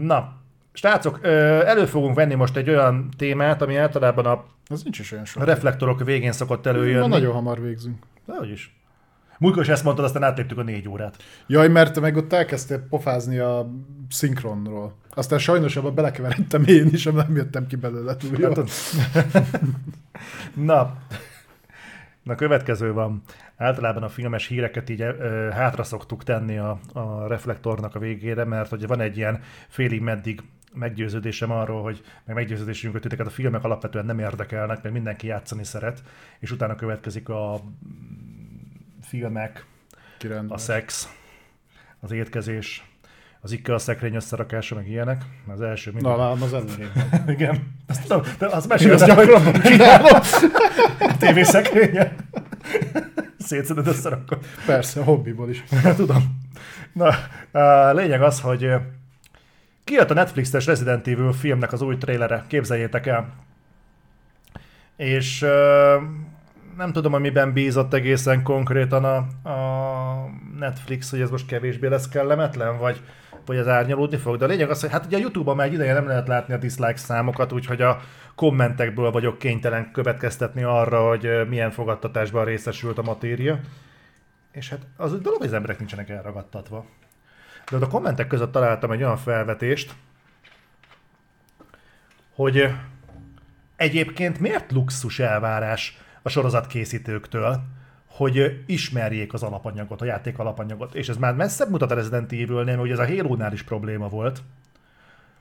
Na, srácok, elő fogunk venni most egy olyan témát, ami általában a Az nincs is olyan sok. reflektorok végén szokott Ma előjönni. nagyon hamar végzünk. Dehogy is. Múltkor is ezt mondtad, aztán átléptük a négy órát. Jaj, mert te meg ott elkezdtél pofázni a szinkronról. Aztán sajnos abba belekeveredtem én is, nem jöttem ki belőle túl. Látod? Na, na következő van. Általában a filmes híreket így ö, hátra szoktuk tenni a, a reflektornak a végére, mert hogy van egy ilyen félig meddig meggyőződésem arról, hogy meg meggyőződésünk, hogy titeket a filmek alapvetően nem érdekelnek, mert mindenki játszani szeret, és utána következik a filmek, Kirendben. a szex, az étkezés, az ikka a szekrény összerakása, meg ilyenek. Az első minden. Na, lám, az elég. Igen. Azt tudom, de azt hogy gyakran. A tévészekrénye. Szétszeded összerakod. Persze, hobbiból is. Tudom. Na, a lényeg az, hogy kijött a Netflix-es Resident Evil filmnek az új trailere, képzeljétek el. És nem tudom, hogy miben bízott egészen konkrétan a, a Netflix, hogy ez most kevésbé lesz kellemetlen, vagy, vagy ez árnyalódni fog. De a lényeg az, hogy hát ugye a Youtube-on már egy ideje nem lehet látni a dislike számokat, úgyhogy a kommentekből vagyok kénytelen következtetni arra, hogy milyen fogadtatásban részesült a matéria. És hát az dolog, hogy az emberek nincsenek elragadtatva. De ott a kommentek között találtam egy olyan felvetést, hogy egyébként miért luxus elvárás a sorozatkészítőktől, hogy ismerjék az alapanyagot, a játék alapanyagot. És ez már messzebb mutat a Resident Evil-nél, hogy ez a Halo-nál is probléma volt.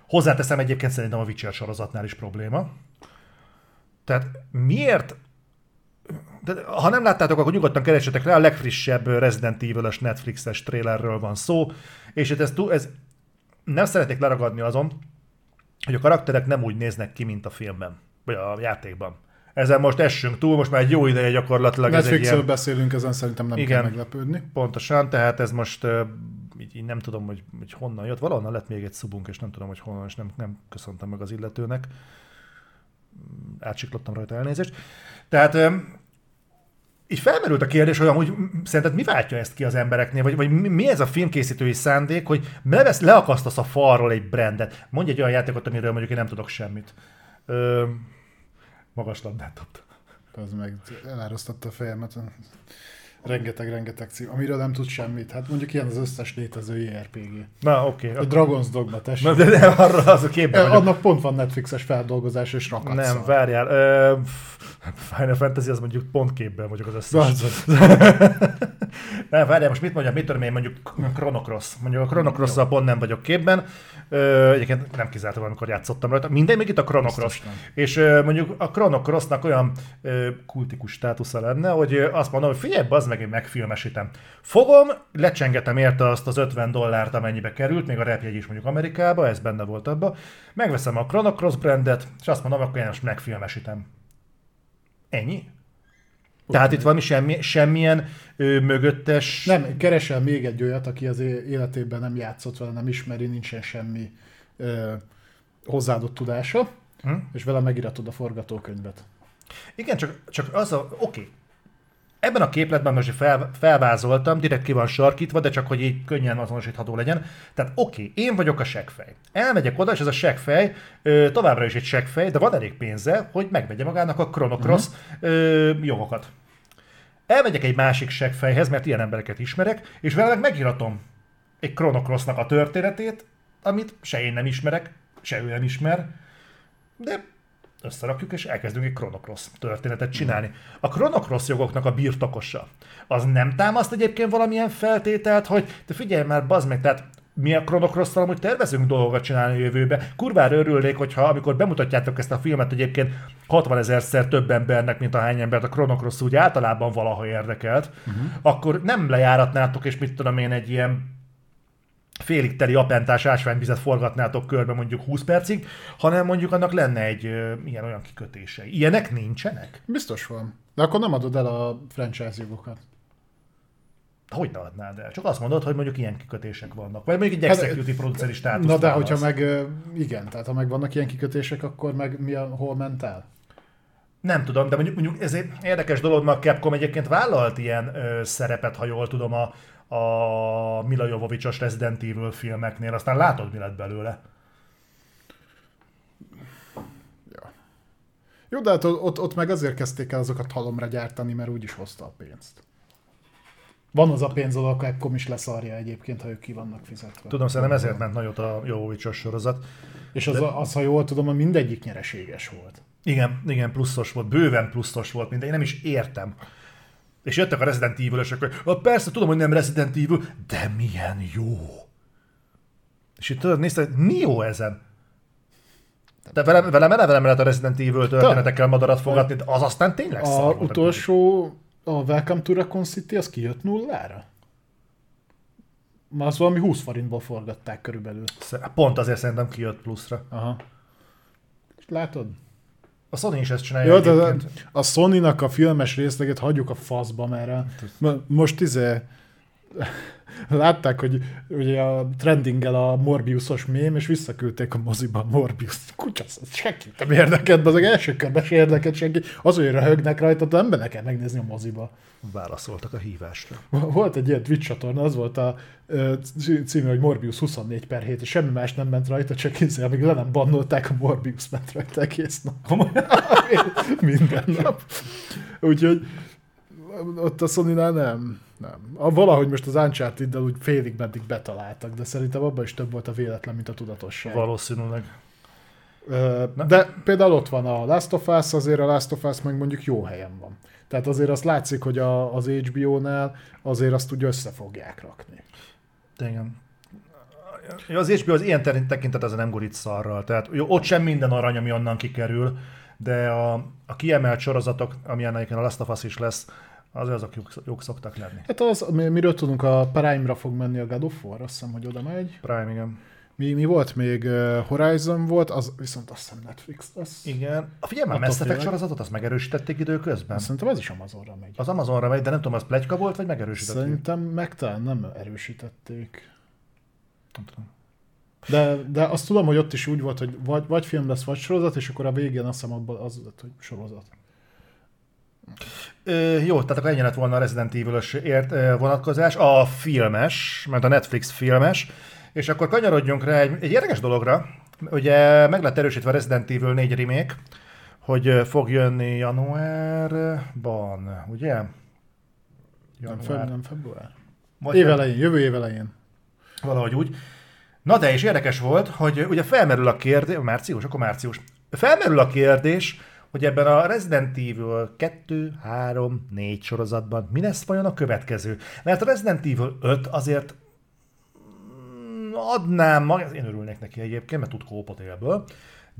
Hozzáteszem egyébként szerintem a Witcher sorozatnál is probléma. Tehát miért de ha nem láttátok, akkor nyugodtan keresetek rá, a legfrissebb Resident Evil-ös Netflixes trailerről van szó, és ez, ez nem szeretnék leragadni azon, hogy a karakterek nem úgy néznek ki, mint a filmben, vagy a játékban. Ezen most essünk túl, most már egy jó ideje gyakorlatilag ez egy Netflixről ilyen... beszélünk, ezen szerintem nem Igen. kell meglepődni. Pontosan, tehát ez most így, így nem tudom, hogy, hogy honnan jött. Valahonnan lett még egy szubunk, és nem tudom, hogy honnan, és nem, nem köszöntem meg az illetőnek. Átsiklottam rajta elnézést. Tehát így felmerült a kérdés, hogy amúgy szerinted mi váltja ezt ki az embereknél, vagy, vagy mi- ez a filmkészítői szándék, hogy levesz, leakasztasz a falról egy brandet. Mondj egy olyan játékot, amiről mondjuk én nem tudok semmit. Ö, magas labdát dobta. Az meg elárasztotta a fejemet. Rengeteg-rengeteg cím, amiről nem tud semmit. Hát mondjuk ilyen az összes létező JRPG. Na, oké. A Okay. Dragon's Dogma, tessék. Na, de, de arra az a képben vagyok. Annak pont van Netflixes feldolgozás, és rakat Nem, várjál. Ö, Final Fantasy az mondjuk pont képben vagyok az összes. Az- nem, várjál, most mit mondjam, mit tudom én, mondjuk Chrono Cross. Mondjuk a Chrono cross pont nem vagyok képben. Ö, egyébként nem kizártam, amikor játszottam rajta. Minden még itt a Chrono Biztos Cross. nem. És ö, mondjuk a Chrono Crossnak olyan ö, kultikus státusza lenne, hogy ö, azt mondom, hogy figyelj, bazd meg, én megfilmesítem. Fogom, lecsengetem érte azt az 50 dollárt, amennyibe került, még a repjegy is mondjuk Amerikába, ez benne volt abba. Megveszem a Chrono Cross brandet, és azt mondom, akkor én most megfilmesítem. Ennyi? Tehát itt valami semmi, semmilyen ö, mögöttes... Nem, keresel még egy olyat, aki az életében nem játszott vele, nem ismeri, nincsen semmi ö, hozzáadott tudása, Hm? és vele megiratod a forgatókönyvet. Igen, csak, csak az a... Oké. Ebben a képletben most fel, felvázoltam, direkt ki van sarkítva, de csak hogy így könnyen azonosítható legyen. Tehát oké, én vagyok a seggfej. Elmegyek oda, és ez a seggfej ö, továbbra is egy seggfej, de van elég pénze, hogy megvegye magának a Chrono Cross ö, jogokat. Elmegyek egy másik seggfejhez, mert ilyen embereket ismerek, és vele meg megíratom egy Chrono Crossnak a történetét, amit se én nem ismerek, se ő nem ismer, de összerakjuk, és elkezdünk egy Chrono Cross történetet csinálni. A Chrono Cross jogoknak a birtokosa, az nem támaszt egyébként valamilyen feltételt, hogy te figyelj már, bazd meg, tehát mi a Chrono cross amúgy tervezünk dolgokat csinálni a jövőbe. Kurvára örülnék, hogyha amikor bemutatjátok ezt a filmet egyébként 60 ezerszer több embernek, mint ahány embert a Chrono Cross úgy általában valaha érdekelt, uh-huh. akkor nem lejáratnátok, és mit tudom én, egy ilyen félig teli apentás ásványvizet forgatnátok körbe mondjuk 20 percig, hanem mondjuk annak lenne egy ö, ilyen olyan kikötése. Ilyenek nincsenek? Biztos van. De akkor nem adod el a franchise jogokat. Hogy ne adnád el? Csak azt mondod, hogy mondjuk ilyen kikötések vannak. Vagy mondjuk egy Hát, executive produceri státusz. Na de hogyha meg, igen, tehát ha meg vannak ilyen kikötések, akkor meg mi a, hol ment el? Nem tudom, de mondjuk, mondjuk ez egy érdekes dolog, mert a Capcom egyébként vállalt ilyen ö, szerepet, ha jól tudom, a, a Mila Jovovicsos Resident Evil filmeknél, aztán látod, mi lett belőle. Ja. Jó, de hát ott, ott meg azért kezdték el azokat halomra gyártani, mert úgyis hozta a pénzt. Van az a pénz, ahol a Capcom is leszarja egyébként, ha ők ki vannak fizetve. Tudom, szerintem ezért ment nagyot a Jovovicsos sorozat. És az, de... az, ha jól tudom, a mindegyik nyereséges volt. Igen, igen, pluszos volt, bőven pluszos volt minden, én nem is értem. És jöttek a Resident evil hogy persze tudom, hogy nem Resident Evil, de milyen jó. És itt tudod, nézted, mi jó ezen? De velem, velem eleve nem lehet a Resident Evil történetekkel madarat fogadni, de az aztán tényleg A utolsó, a Welcome to Raccoon City, az kijött nullára? Ma az valami 20 forintból forgatták körülbelül. Pont azért szerintem kijött pluszra. Aha. Látod? A Sony is ezt csinálja. Jó, de a Sony-nak a filmes részleget hagyjuk a faszba, mert a, most izé látták, hogy ugye a trendinggel a Morbiusos mém, és visszaküldték a moziba a Morbius. Kutya, senki nem érdekelt, az első körben se érdekelt senki. Az, hogy röhögnek rajta, de ember kell megnézni a moziba. Válaszoltak a hívásra. Volt egy ilyen Twitch csatorna, az volt a címe, hogy Morbius 24 per 7, és semmi más nem ment rajta, csak kézzel, amíg le nem bannolták, a Morbius ment rajta egész nap. Minden nap. Úgyhogy ott a sony nem, nem. A, valahogy most az uncharted úgy félig meddig betaláltak, de szerintem abban is több volt a véletlen, mint a tudatosság. Valószínűleg. De például ott van a Last of Us, azért a Last of Us meg mondjuk jó helyen van. Tehát azért azt látszik, hogy a, az HBO-nál azért azt úgy össze fogják rakni. Igen. Az HBO az ilyen tekintet az nem gurít szarral. Tehát jó, ott sem minden arany, ami onnan kikerül, de a, a kiemelt sorozatok, amilyen a Last of Us is lesz, azért azok jók, jók szoktak lenni. Hát az, miről tudunk, a Prime-ra fog menni a God of War, azt hiszem, hogy oda megy. Prime, igen. Mi, mi volt még? Horizon volt, az viszont azt hiszem Netflix lesz. Igen. A figyelj már, Mass Effect sorozatot, azt megerősítették időközben? Szerintem ez is Amazonra megy. Az Amazonra megy, de nem tudom, az plegyka volt, vagy megerősítették? Szerintem meg talán nem erősítették. Nem tudom. De, de azt tudom, hogy ott is úgy volt, hogy vagy, vagy film lesz, vagy sorozat, és akkor a végén azt hiszem abban az lett, hogy sorozat. Ö, jó, tehát akkor ennyi lett volna a Resident Evil-ös ért, vonatkozás, a filmes, mert a Netflix filmes, és akkor kanyarodjunk rá egy, egy érdekes dologra, ugye meg lett erősítve a Resident Evil 4 remake, hogy fog jönni januárban, ugye? Január. Nem, feb- nem február. Vagy év elején, jövő év elején. Valahogy úgy. Na de is érdekes volt, hogy ugye felmerül a kérdés, március, akkor március, felmerül a kérdés, hogy ebben a Resident Evil 2, 3, 4 sorozatban mi lesz vajon a következő. Mert a Resident Evil 5 azért mm, adnám, én örülnék neki egyébként, mert tud kópot élből,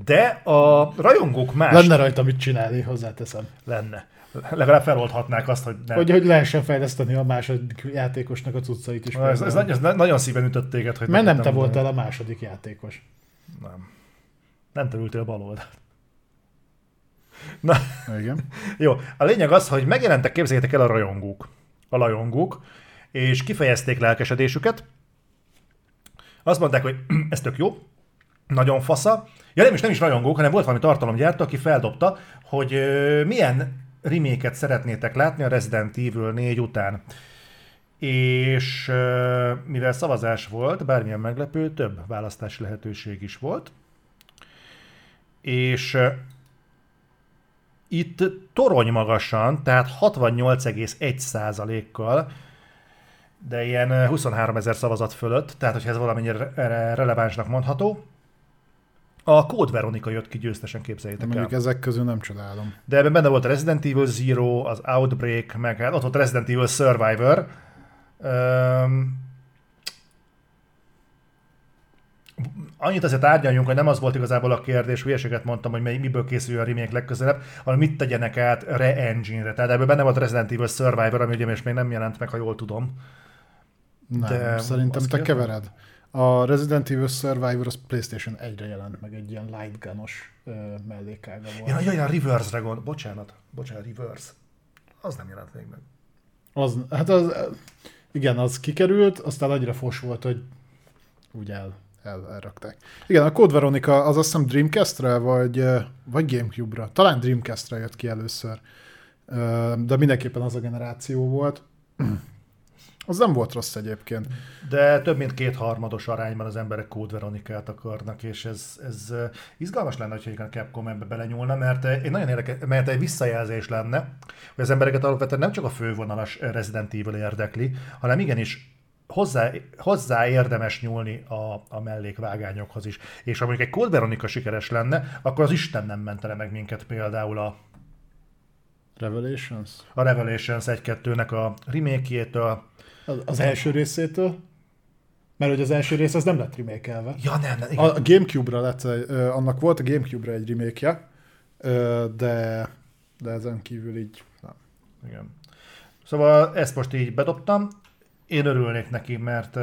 de a rajongók más... Lenne rajta mit csinálni, hozzáteszem. Lenne. Legalább feloldhatnák azt, hogy nem. Hogy, hogy lehessen fejleszteni a második játékosnak a cuccait is. Ez, ez, ez, nagyon szíven ütött téged, hogy... Mert nem te voltál a második játékos. Nem. Nem te ültél bal oldalt. Na, Igen. jó, a lényeg az, hogy megjelentek, képzeljétek el a rajongók. A rajongók, és kifejezték lelkesedésüket. Azt mondták, hogy ez tök jó, nagyon fasza. Ja nem is, nem is rajongók, hanem volt valami tartalomgyártó, aki feldobta, hogy ö, milyen reméket szeretnétek látni a Resident Evil 4 után. És ö, mivel szavazás volt, bármilyen meglepő, több választási lehetőség is volt. És itt torony magasan, tehát 68,1%-kal, de ilyen 23 ezer szavazat fölött, tehát hogyha ez valamennyire relevánsnak mondható. A Code Veronica jött ki győztesen, képzeljétek Mondjuk el. ezek közül nem csodálom. De ebben benne volt a Resident Evil Zero, az Outbreak, meg hát ott volt Resident Evil Survivor. Um, annyit azért tárgyaljunk, hogy nem az volt igazából a kérdés, hülyeséget mondtam, hogy miből készül a remake legközelebb, hanem mit tegyenek át re-engine-re. Tehát ebből benne volt a Resident Evil Survivor, ami ugye még nem jelent meg, ha jól tudom. Nem, De szerintem te kevered. A Resident Evil Survivor az PlayStation 1-re jelent meg, egy ilyen light gunos mellékága volt. Ja, ja, ja, Reverse Dragon, bocsánat, bocsánat, Reverse. Az nem jelent még meg. Az, hát az, igen, az kikerült, aztán annyira fos volt, hogy úgy el el, elrakták. Igen, a Code Veronica az azt hiszem Dreamcast-re, vagy, vagy Gamecube-ra. Talán Dreamcast-re jött ki először. De mindenképpen az a generáció volt. Az nem volt rossz egyébként. De több mint kétharmados arányban az emberek Code Veronikát akarnak, és ez, ez izgalmas lenne, hogyha a Capcom ebbe belenyúlna, mert egy nagyon érdekes, mert egy visszajelzés lenne, hogy az embereket alapvetően nem csak a fővonalas Resident Evil érdekli, hanem igenis hozzá, hozzá érdemes nyúlni a, a mellékvágányokhoz is. És ha mondjuk egy Code Veronica sikeres lenne, akkor az Isten nem mentene meg minket például a Revelations? A Revelations 1-2-nek a remake-jétől. Az, az első részétől? Mert hogy az első rész az nem lett remake Ja, nem, nem. Igen. A Gamecube-ra lett, annak volt a Gamecube-ra egy remake de, de ezen kívül így nem. Igen. Szóval ezt most így bedobtam. Én örülnék neki, mert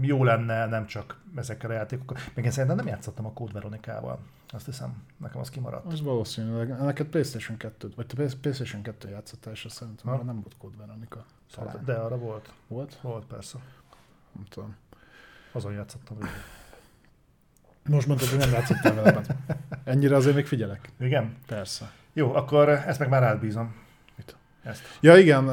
jó lenne nem csak ezekkel a játékokkal. Még én szerintem nem játszottam a Code Veronikával. Azt hiszem, nekem az kimaradt. Az valószínűleg. Neked PlayStation 2, vagy te PlayStation 2 játszottál, és szerintem arra nem volt Code Veronica. Talán. De arra volt. Volt? Volt, persze. Nem tudom. Azon játszottam végül. Most mondtad, hogy nem játszottál vele. Ennyire azért még figyelek. Igen? Persze. Jó, akkor ezt meg már átbízom. Mit? Ezt. Ja igen,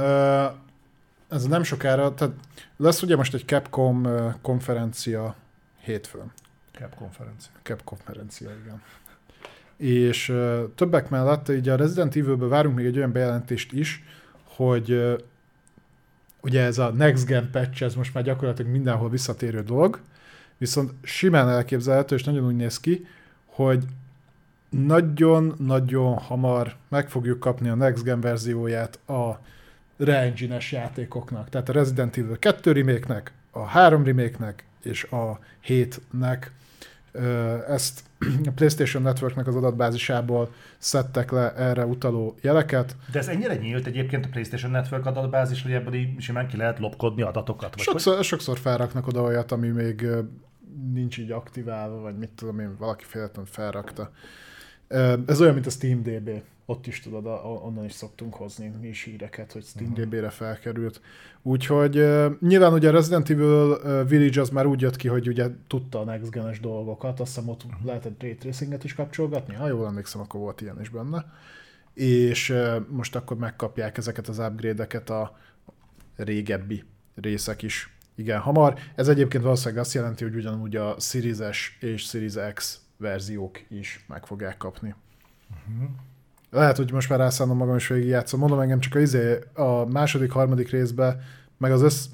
ez nem sokára, tehát lesz ugye most egy Capcom konferencia hétfőn. Cap konferencia. Cap konferencia, igen. És uh, többek mellett így a Resident Evil-ből várunk még egy olyan bejelentést is, hogy uh, ugye ez a Next Gen patch, ez most már gyakorlatilag mindenhol visszatérő dolog, viszont simán elképzelhető, és nagyon úgy néz ki, hogy nagyon-nagyon hamar meg fogjuk kapni a Next Gen verzióját a re játékoknak. Tehát a Resident Evil 2 remake a 3 remake és a 7-nek ezt a PlayStation Networknek az adatbázisából szedtek le erre utaló jeleket. De ez ennyire nyílt egyébként a PlayStation Network adatbázis, hogy ebből így simán ki lehet lopkodni adatokat? Vagy sokszor, hogy? sokszor felraknak oda olyat, ami még nincs így aktiválva, vagy mit tudom én, valaki féletlenül felrakta. Ez olyan, mint a SteamDB ott is tudod, onnan is szoktunk hozni mi is híreket, hogy SteamDB-re felkerült. Úgyhogy uh, nyilván ugye a Resident Evil Village az már úgy jött ki, hogy ugye tudta a next gen dolgokat, azt hiszem ott uh-huh. lehetett ray tracinget is kapcsolgatni, ha jól emlékszem, akkor volt ilyen is benne. És uh, most akkor megkapják ezeket az upgrade-eket a régebbi részek is igen hamar. Ez egyébként valószínűleg azt jelenti, hogy ugyanúgy a Series S és Series X verziók is meg fogják kapni. Uh-huh. Lehet, hogy most már rászállom magam is végigjátszom. Mondom engem csak a, izé, a második, harmadik részbe, meg az össz,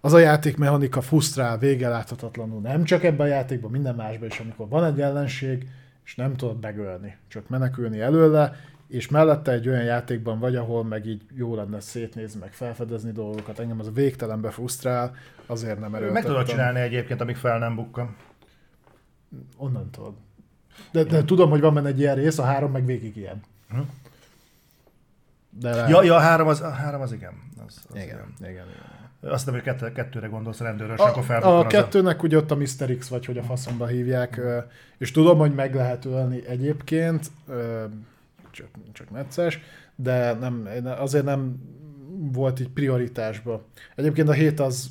az a játékmechanika frusztrál vége láthatatlanul. Nem csak ebben a játékban, minden másban is, amikor van egy ellenség, és nem tudod megölni, csak menekülni előle, és mellette egy olyan játékban vagy, ahol meg így jó lenne szétnézni, meg felfedezni dolgokat. Engem az a végtelenbe frusztrál, azért nem erőltettem. Meg tudod csinálni egyébként, amíg fel nem bukkan. Onnan tudod. De, de tudom, hogy van benne egy ilyen rész, a három meg végig ilyen. Hm? De rá... ja, ja, a három az, a három az igen. Az, az igen, igen, igen, igen. Azt nem, hogy kettő, kettőre gondolsz rendőrös, akkor fel. A kettőnek ugye ott a Mr. X, vagy hogy a faszomba hívják, és tudom, hogy meg lehet ölni egyébként, csak, csak necces, de nem, azért nem volt így prioritásba. Egyébként a hét az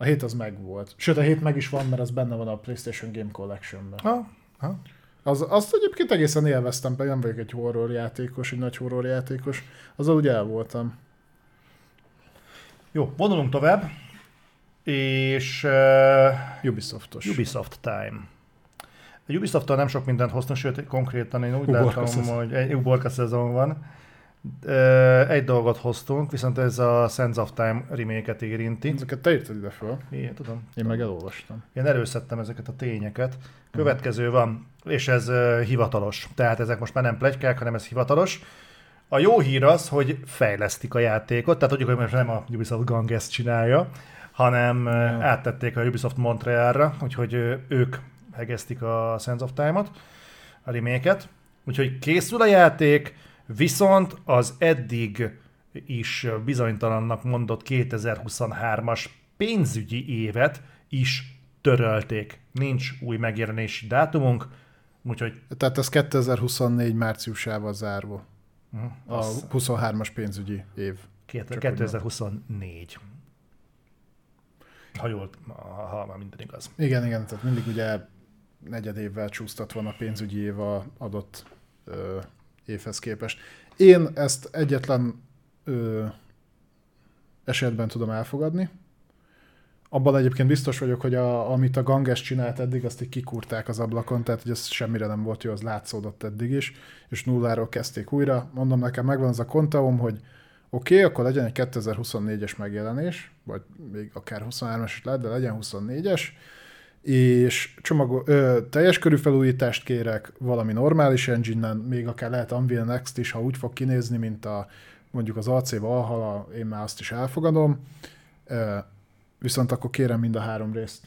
a hét az meg volt. Sőt, a hét meg is van, mert az benne van a PlayStation Game Collection-ben. Ha, ha. Az, azt egyébként egészen élveztem, pedig nem vagyok egy horror játékos, egy nagy horror játékos. Azzal úgy el voltam. Jó, vonulunk tovább. És... Uh, Ubisoftos. Ubisoft time. A ubisoft nem sok mindent hoztam, sőt konkrétan én úgy Uborka látom, hogy egy uborka szezon van. Egy dolgot hoztunk, viszont ez a Sense of Time remake érinti. Ezeket te írtad ide föl. Igen, tudom. Én meg elolvastam. Én előszedtem ezeket a tényeket. Következő van, és ez hivatalos. Tehát ezek most már nem plegykák, hanem ez hivatalos. A jó hír az, hogy fejlesztik a játékot, tehát tudjuk, hogy most nem a Ubisoft Gang ezt csinálja, hanem ja. áttették a Ubisoft Montrealra, úgyhogy ők hegesztik a Sense of Time-ot, a remake-et. Úgyhogy készül a játék, viszont az eddig is bizonytalannak mondott 2023-as pénzügyi évet is törölték. Nincs új megjelenési dátumunk, úgyhogy... Tehát ez 2024 márciusával zárva. Uh-huh, a 23-as pénzügyi év. 2024. Ha jól, ha, ha már minden igaz. Igen, igen, tehát mindig ugye negyed évvel csúsztat van a pénzügyi év a adott ö, évhez képest. Én ezt egyetlen ö, esetben tudom elfogadni. Abban egyébként biztos vagyok, hogy a, amit a Ganges csinált eddig, azt így kikúrták az ablakon, tehát hogy ez semmire nem volt jó, az látszódott eddig is, és nulláról kezdték újra. Mondom, nekem megvan az a kontaum, hogy oké, okay, akkor legyen egy 2024-es megjelenés, vagy még akár 23-es is lehet, de legyen 24-es, és csomag, ö, teljes körű felújítást kérek, valami normális engine még akár lehet Unreal Next is, ha úgy fog kinézni, mint a mondjuk az AC Valhalla, én már azt is elfogadom, ö, viszont akkor kérem mind a három részt.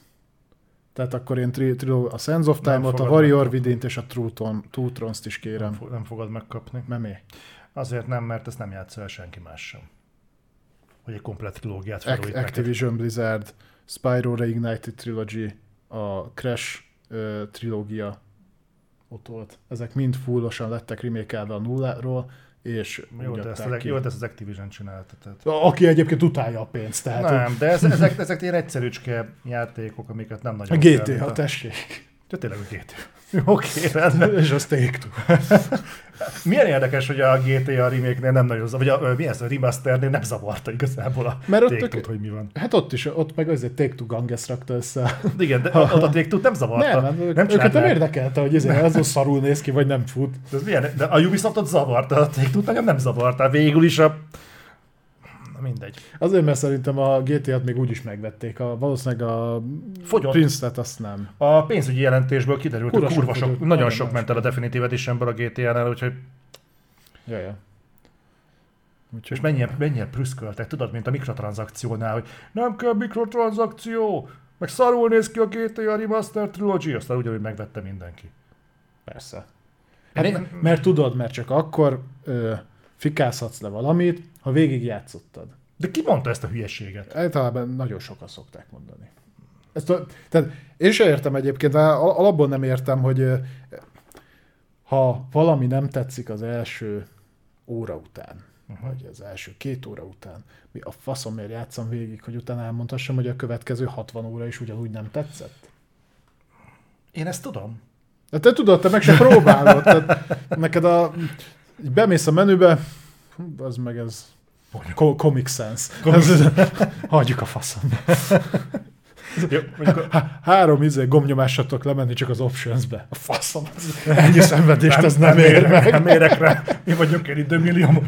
Tehát akkor én tri, tri, a Sense of Time-ot, a Warrior within és a True Trons-t is kérem. Nem, fog, nem fogod megkapni. Mi? Azért nem, mert ezt nem játszol el senki más sem. Hogy egy komplet trilógiát felújít Activision Blizzard, Spyro Reignited Trilogy, a Crash uh, trilógia ott volt. Ezek mind fullosan lettek remékelve a nulláról, és jó, de ezt, az, jó, de ezt az Activision csinálta. Tehát. Aki egyébként utálja a pénzt. Tehát nem, de ez, ezek, ezek ilyen egyszerűcske játékok, amiket nem nagyon... A GTA, tessék. De tényleg a GTA. Oké, okay, rendben. És az take Milyen érdekes, hogy a GTA remake-nél nem nagyon vagy a, mi ez, a remasternél nem zavarta igazából a Mert ott take hogy mi van. Hát ott is, ott meg azért Take-Two Ganges rakta össze. Igen, de ott a take nem zavarta. Nem, nem, nem őket nem érdekelte, hogy ez az szarul néz ki, vagy nem fut. De, ez milyen, de a Ubisoftot zavarta, a Take-Two nem zavarta. Végül is a mindegy. Azért, mert szerintem a GTA-t még úgy is megvették. A, valószínűleg a Fogyott. Prince-et azt nem. A pénzügyi jelentésből kiderült, hogy kurva sok, nagyon, nagyon sok ment el a Definitive Editionből a GTA-nál, úgyhogy... Ja, ja. Úgyhogy... És mennyire, mennyire prüszköltek, tudod, mint a mikrotranszakciónál, hogy nem kell mikrotranszakció, meg szarul néz ki a GTA Remaster Trilogy, aztán ugyanúgy megvette mindenki. Persze. Hát, mert, mert tudod, mert csak akkor ö, fikázhatsz le valamit, ha végig játszottad. De ki mondta ezt a hülyeséget? Általában nagyon sokan szokták mondani. Ezt a, tehát én sem értem egyébként, alapból nem értem, hogy ha valami nem tetszik az első óra után, uh-huh. vagy az első két óra után, mi a faszomért játszom végig, hogy utána elmondhassam, hogy a következő 60 óra is ugyanúgy nem tetszett? Én ezt tudom. De te tudod, te meg se próbálod. Tehát neked a... Bemész a menübe, az meg ez Comic Sense. Comic... Hagyjuk a faszom. Jó, három izé gomnyomásatok lemenni csak az options-be. A faszom. Ennyi szenvedést nem, ez nem, nem ér meg. Nem érek rá. Mi vagyunk egy időmillió.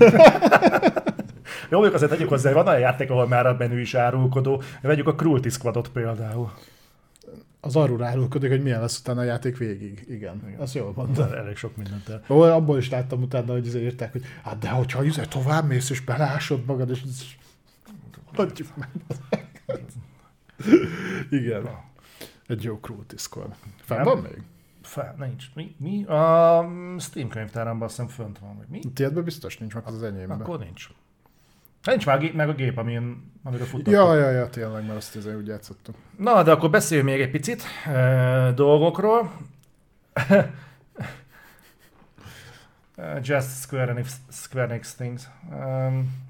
Jó, mondjuk azért tegyük hozzá, van olyan játék, ahol már a menü is árulkodó. Vegyük a Cruelty Squadot például az arról árulkodik, hogy milyen lesz utána a játék végig. Igen, Igen. azt jól mondta. Elég sok mindent el. Ó, abból is láttam utána, hogy írták, hogy hát de hogyha izé tovább mész és belásod magad, és adjuk meg. Igen. Egy jó squad. Fenn van még? Fel, nincs. Mi? mi? A Steam könyvtáramban azt hiszem fönt van, vagy mi? Tiédben biztos nincs, meg az, az enyémben. Akkor nincs. Nincs már meg a gép, amin, amiről futottunk. Ja, ja, ja, tényleg, mert azt azért úgy játszottuk. Na, de akkor beszéljünk még egy picit e, dolgokról. Just Square Enix, Square Enix Things. Um,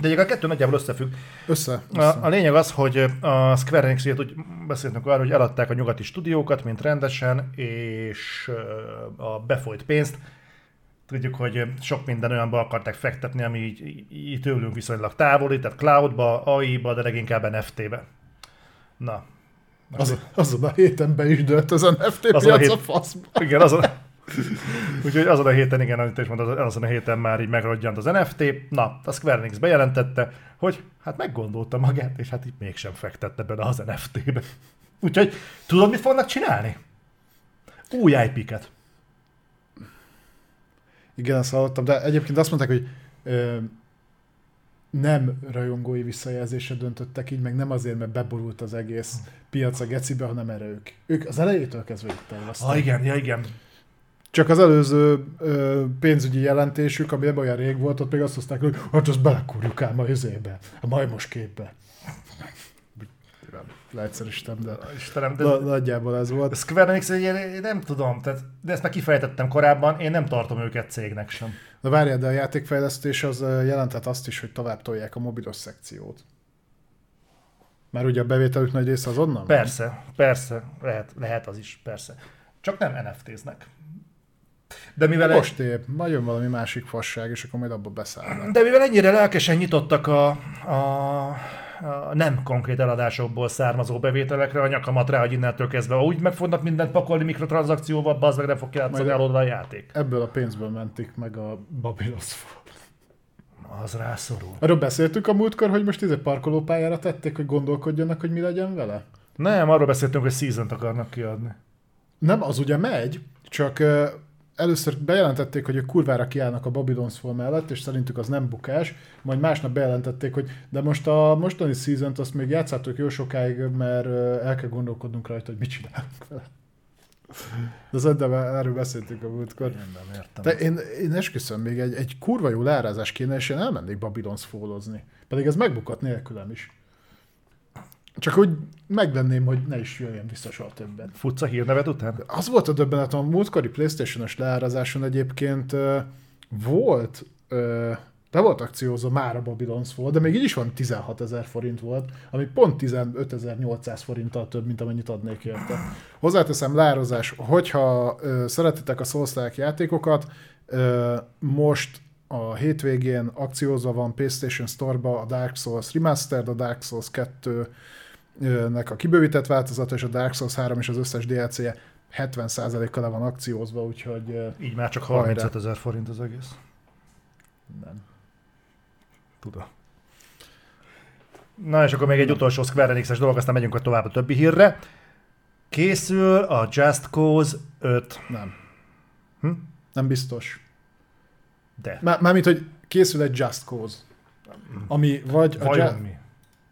de egyébként a kettő nagyjából összefügg. Össze. össze. A, a lényeg az, hogy a Square enix úgy beszéltünk arról, hogy eladták a nyugati stúdiókat, mint rendesen, és a befolyt pénzt Tudjuk, hogy sok minden olyanba akarták fektetni, ami így, így tőlünk viszonylag távoli, tehát cloudba, AI-ba, de leginkább NFT-be. Na. Az, azon a héten be is dőlt az NFT azon piac a, hét... a faszba. Igen, azon, Úgyhogy azon a héten, igen, amit is mondod, azon a héten már így megrodjant az NFT. Na, a Square Enix bejelentette, hogy hát meggondolta magát, és hát itt mégsem fektette bele az NFT-be. Úgyhogy tudod, mit fognak csinálni? Új IP-ket. Igen, azt hallottam, de egyébként azt mondták, hogy ö, nem rajongói visszajelzésre döntöttek így, meg nem azért, mert beborult az egész piac a gecibe, hanem erre ők. Ők az elejétől kezdve itt terveztek. Ah, igen, ja, igen. Csak az előző ö, pénzügyi jelentésük, ami ebben olyan rég volt, ott még azt hozták, hogy hát azt belekúrjuk ám a izébe, a majmos képbe leegyszerűsítem, de, Istenem, de nagyjából ez volt. Square Enix, én nem tudom, tehát, de ezt már kifejtettem korábban, én nem tartom őket cégnek sem. Na várjál, de a játékfejlesztés az jelentett azt is, hogy tovább tolják a mobilos szekciót. Mert ugye a bevételük nagy része az onnan? Persze, van? persze, lehet, lehet az is, persze. Csak nem NFT-znek. De mivel, Most épp, majd jön valami másik fasság, és akkor majd abba beszállnak. de mivel ennyire lelkesen nyitottak a, a, a nem konkrét eladásokból származó bevételekre, a nyakamat rá, hogy innentől kezdve úgy meg fognak mindent pakolni mikrotranszakcióval, bazd meg nem fog játszani Majd- elodva a játék. Ebből a pénzből mentik meg a Babylon's Fall. Az rászorul. Arról beszéltünk a múltkor, hogy most izé parkolópályára tették, hogy gondolkodjanak, hogy mi legyen vele? Nem, arról beszéltünk, hogy season akarnak kiadni. Nem, az ugye megy, csak először bejelentették, hogy ők kurvára kiállnak a Babylon's Fall mellett, és szerintük az nem bukás, majd másnap bejelentették, hogy de most a mostani season azt még játszátok jó sokáig, mert el kell gondolkodnunk rajta, hogy mit csinálunk vele. De szerintem erről beszéltünk a múltkor. Én nem értem. De én, én esküszöm, még egy, egy kurva jó leárázás kéne, és én elmennék Babylon's Fallozni. Pedig ez megbukott nélkülem is. Csak úgy megvenném, hogy ne is jöjjön vissza soha többen. Futsz a hírnevet után? Az volt a döbbenetem, a múltkori Playstation-os leárazáson egyébként uh, volt, uh, de volt akciózó már a Babylon's Fall, de még így is van 16 ezer forint volt, ami pont 15.800 forinttal több, mint amennyit adnék érte. Hozzáteszem leárazás, hogyha uh, szeretitek a souls játékokat, uh, most a hétvégén akciózva van PlayStation Store-ba a Dark Souls Remastered, a Dark Souls 2 nek a kibővített változata, és a Dark Souls 3 és az összes DLC-je 70%-kal le van akciózva, úgyhogy Így már csak Hajrá. 35 ezer forint az egész. nem. Tudom. Na és akkor még egy utolsó Square Enix-es dolog, aztán megyünk tovább a többi hírre. Készül a Just Cause 5. Nem. Hm? Nem biztos. De. Má- Mármint, hogy készül egy Just Cause. Ami vagy a Vajon Ju- mi?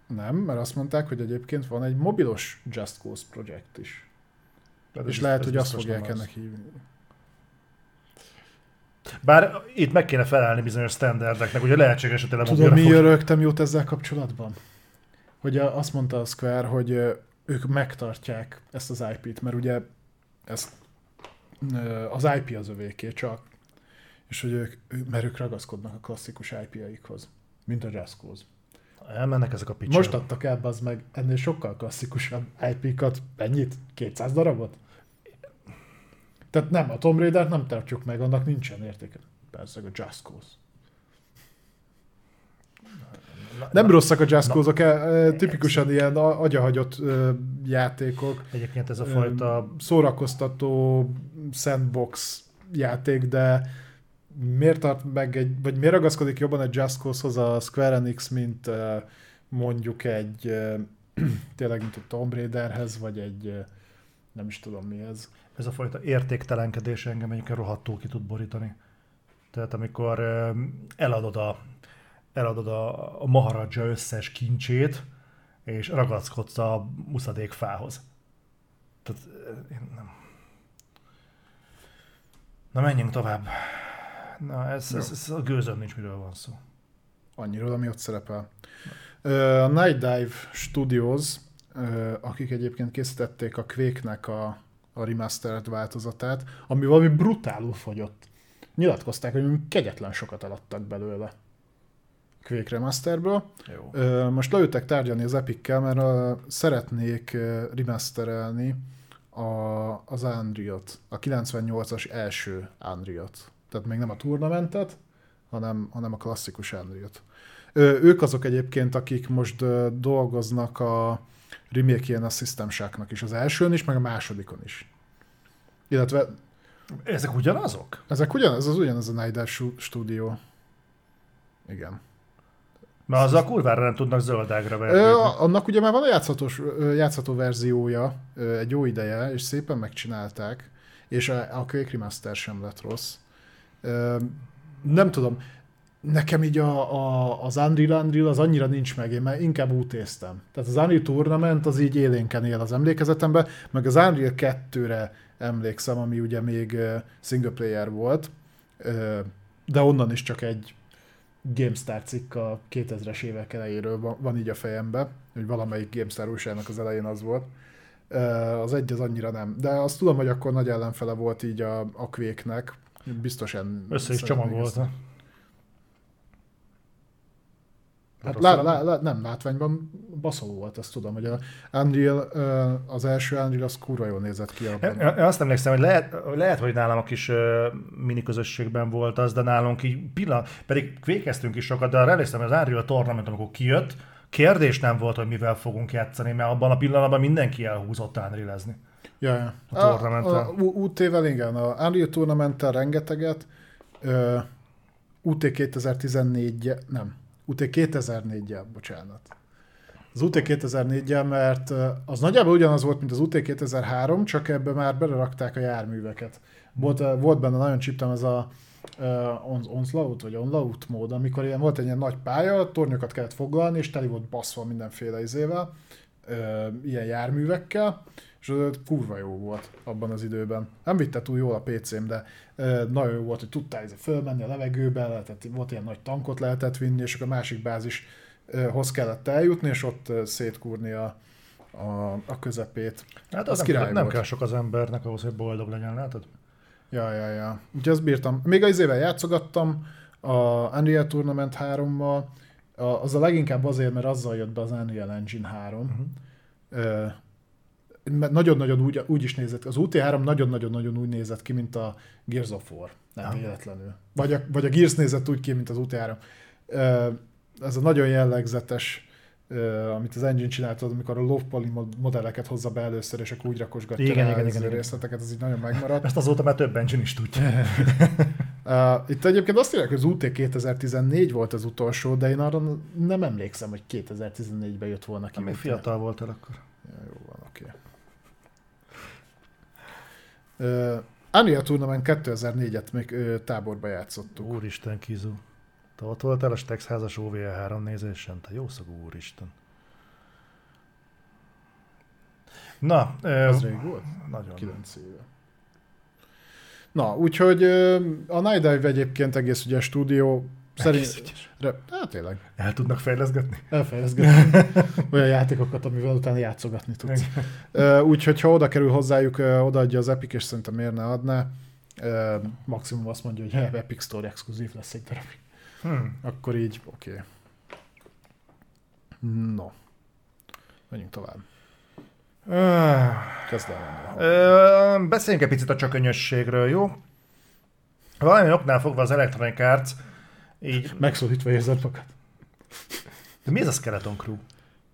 Nem, mert azt mondták, hogy egyébként van egy mobilos Just Cause projekt is. Tehát és ez- lehet, ez hogy azt fogják az. ennek hívni. Bár itt meg kéne felelni bizonyos standardeknek, ugye lehetséges, hogy tényleg Tudod, mi fog- rögtem jót ezzel kapcsolatban? Hogy a- azt mondta a Square, hogy ők megtartják ezt az IP-t, mert ugye ezt, ö, az IP az övéké csak, és hogy ők, mert ők ragaszkodnak a klasszikus IP-aikhoz, mint a Cause. Elmennek ezek a picsák. Most adtak el, az meg ennél sokkal klasszikusabb IP-kat, ennyit? 200 darabot? Tehát nem, a Tomb Raider-t nem tartjuk meg, annak nincsen értéke. Persze, a Just Cause. Na- Nem na- rosszak a Just na- Cause-ok, e, e, tipikusan ilyen a- agyahagyott ö, játékok, Egyébként ez a ö, fajta szórakoztató sandbox játék, de miért tart meg egy, vagy miért ragaszkodik jobban egy Just Cause-hoz a Square Enix, mint mondjuk egy tényleg, mint a Tomb Raiderhez, vagy egy nem is tudom mi ez. ez a fajta értéktelenkedés engem egyébként rohadtul ki tud borítani. Tehát amikor eladod a, eladod a, a Maharaja összes kincsét, és ragaszkodsz a muszadék fához. Tehát én nem. Na menjünk tovább. Na ez, ez, ez a gőzöm nincs, miről van szó. Annyiról, ami ott szerepel. A Night Dive Studios, akik egyébként készítették a Quake-nek a, a remastered változatát, ami valami brutálul fogyott. Nyilatkozták, hogy kegyetlen sokat eladtak belőle. Quake Remasterből. Jó. Most leültek tárgyalni az Epic-kel, mert ö, szeretnék remasterelni a, az Unreal-t, a 98-as első Unreal-t. Tehát még nem a turnamentet, hanem, hanem a klasszikus Unreal-t. Ők azok egyébként, akik most dolgoznak a remake a System Shock-nak is, az elsőn is, meg a másodikon is. Illetve Ezek ugyanazok? ezek ugyanaz, az ugyanaz a Stu- stúdió. Igen. Mert azzal kurvára nem tudnak zöldágra verni. Annak ugye már van a játszhatós, játszható verziója egy jó ideje, és szépen megcsinálták, és a, a Quake Remaster sem lett rossz. Nem tudom, nekem így a, a, az Unreal Unreal az annyira nincs meg, én már inkább útéztem. Tehát az Unreal Tournament az így élénken él az emlékezetemben, meg az Unreal 2-re emlékszem, ami ugye még single player volt, de onnan is csak egy GameStar cikk a 2000-es évek elejéről van, így a fejembe, hogy valamelyik GameStar újságnak az elején az volt. Az egy az annyira nem. De azt tudom, hogy akkor nagy ellenfele volt így a, a Quake-nek. Biztosan Össze is csomagolta. Hát lá, lá, lá, nem, látványban baszoló volt, azt tudom, hogy a Unreal, az első Unreal az kurva jól nézett ki abban. Én azt emlékszem, hogy lehet, lehet, hogy nálam a kis mini közösségben volt az, de nálunk így pillanat, pedig vékeztünk is sokat, de arra emlékszem, hogy az Unreal Tournament, amikor kijött, kérdés nem volt, hogy mivel fogunk játszani, mert abban a pillanatban mindenki elhúzott Unreal-ezni. Ja, ja. A, a, a UT-vel igen, a Unreal tournament rengeteget, uh, UT 2014 nem, UT 2004-jel, bocsánat. Az UT 2004-jel, mert az nagyjából ugyanaz volt, mint az UT 2003, csak ebbe már belerakták a járműveket. Volt, volt benne nagyon csiptem ez a uh, onslaught, vagy onlaut mód, amikor ilyen volt egy ilyen nagy pálya, tornyokat kellett foglalni, és teli volt baszva mindenféle izével, uh, ilyen járművekkel, és az kurva jó volt abban az időben. Nem vitte túl jól a PC-m, de uh, nagyon jó volt, hogy tudtál fölmenni a levegőbe, lehetett, volt ilyen nagy tankot lehetett vinni, és akkor a másik bázishoz kellett eljutni, és ott szétkúrni a, a, a közepét. Hát az, nem, nem kell sok az embernek ahhoz, hogy boldog legyen, látod? Ja, ja, ja. Úgyhogy azt bírtam. Még az évvel játszogattam a Unreal Tournament 3-mal, az a leginkább azért, mert azzal jött be az Unreal Engine 3. Uh-huh. Nagyon-nagyon úgy, úgy is nézett, az UT3 nagyon-nagyon-nagyon úgy nézett ki, mint a Gears of War. Nem ja. véletlenül. Vagy a, vagy a Gears nézett úgy ki, mint az UT3. Ez a nagyon jellegzetes amit az engine csináltad, amikor a low poly modelleket hozza be először, és akkor úgy rakosgatja igen, igen, igen, részleteket, ez így nagyon megmaradt. Ezt azóta már több engine is tudja. uh, itt egyébként azt írják, hogy az UT 2014 volt az utolsó, de én arra nem emlékszem, hogy 2014-ben jött volna ki. Még fiatal voltál akkor. Ja, jó van, oké. Okay. Uh, Unreal Tournament 2004-et még uh, táborba játszottuk. Úristen, Kizu. Te ott voltál a Stex házas OVL 3 nézésen? Te jószagú úristen. Na, ez rég volt? Nagyon. 9 éve. Na, úgyhogy a Night Dive egyébként egész ugye stúdió szerint... Hát tényleg. El tudnak fejleszgetni? Elfejleszgetni. Olyan játékokat, amivel utána játszogatni tudsz. Úgyhogy ha oda kerül hozzájuk, odaadja az Epic, és szerintem miért ne adná. Maximum azt mondja, hogy Epic Store exkluzív lesz egy darabig. Hmm. Akkor így, oké. Okay. No. Menjünk tovább. Kezd el Beszéljünk egy picit a csökönyösségről, jó? Valami oknál fogva az Electronic Arts így... Megszólítva érzed magad. De mi ez a Skeleton Crew?